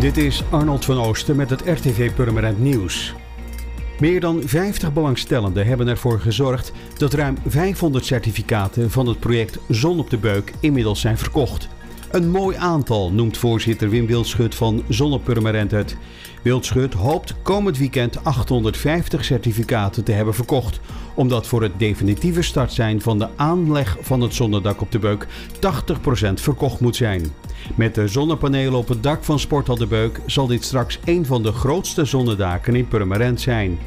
Dit is Arnold van Oosten met het RTV Purmerend Nieuws. Meer dan 50 belangstellenden hebben ervoor gezorgd dat ruim 500 certificaten van het project Zon op de Beuk inmiddels zijn verkocht. Een mooi aantal, noemt voorzitter Wim Wildschut van Zonnepurmerend het. Wildschut hoopt komend weekend 850 certificaten te hebben verkocht, omdat voor het definitieve start zijn van de aanleg van het zonnedak op de Beuk 80% verkocht moet zijn. Met de zonnepanelen op het dak van Sporthal de Beuk zal dit straks een van de grootste zonnedaken in Purmerend zijn.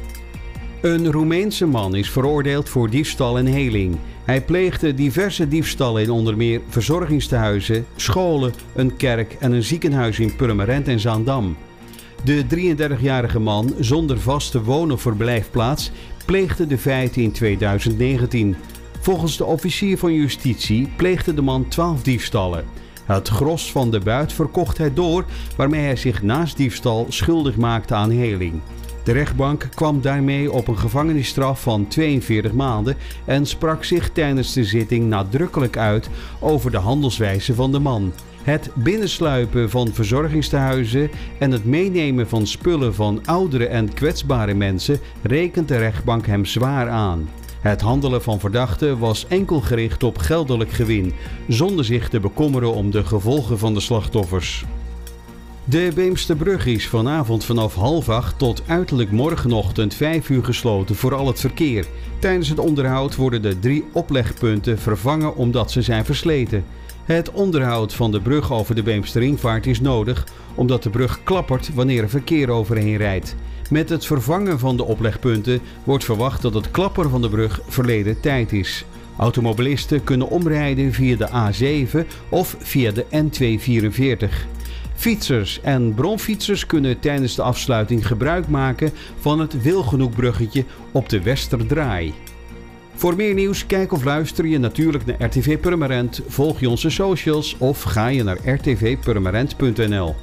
Een Roemeense man is veroordeeld voor diefstal en heling. Hij pleegde diverse diefstallen in onder meer verzorgingstehuizen, scholen, een kerk en een ziekenhuis in Purmerend en Zaandam. De 33-jarige man zonder vaste woon- of verblijfplaats pleegde de feiten in 2019. Volgens de officier van justitie pleegde de man 12 diefstallen. Het gros van de buit verkocht hij door, waarmee hij zich naast diefstal schuldig maakte aan heling. De rechtbank kwam daarmee op een gevangenisstraf van 42 maanden en sprak zich tijdens de zitting nadrukkelijk uit over de handelswijze van de man. Het binnensluipen van verzorgingstehuizen en het meenemen van spullen van oudere en kwetsbare mensen rekent de rechtbank hem zwaar aan. Het handelen van verdachten was enkel gericht op geldelijk gewin, zonder zich te bekommeren om de gevolgen van de slachtoffers. De Beemsterbrug is vanavond vanaf half acht tot uiterlijk morgenochtend 5 uur gesloten voor al het verkeer. Tijdens het onderhoud worden de drie oplegpunten vervangen omdat ze zijn versleten. Het onderhoud van de brug over de Beemsteringvaart is nodig omdat de brug klappert wanneer er verkeer overheen rijdt. Met het vervangen van de oplegpunten wordt verwacht dat het klapperen van de brug verleden tijd is. Automobilisten kunnen omrijden via de A7 of via de N244. Fietsers en bronfietsers kunnen tijdens de afsluiting gebruik maken van het Wilgenoekbruggetje op de Westerdraai. Voor meer nieuws, kijk of luister je natuurlijk naar RTV Purmerend, volg je onze socials of ga je naar rtvpurmerend.nl.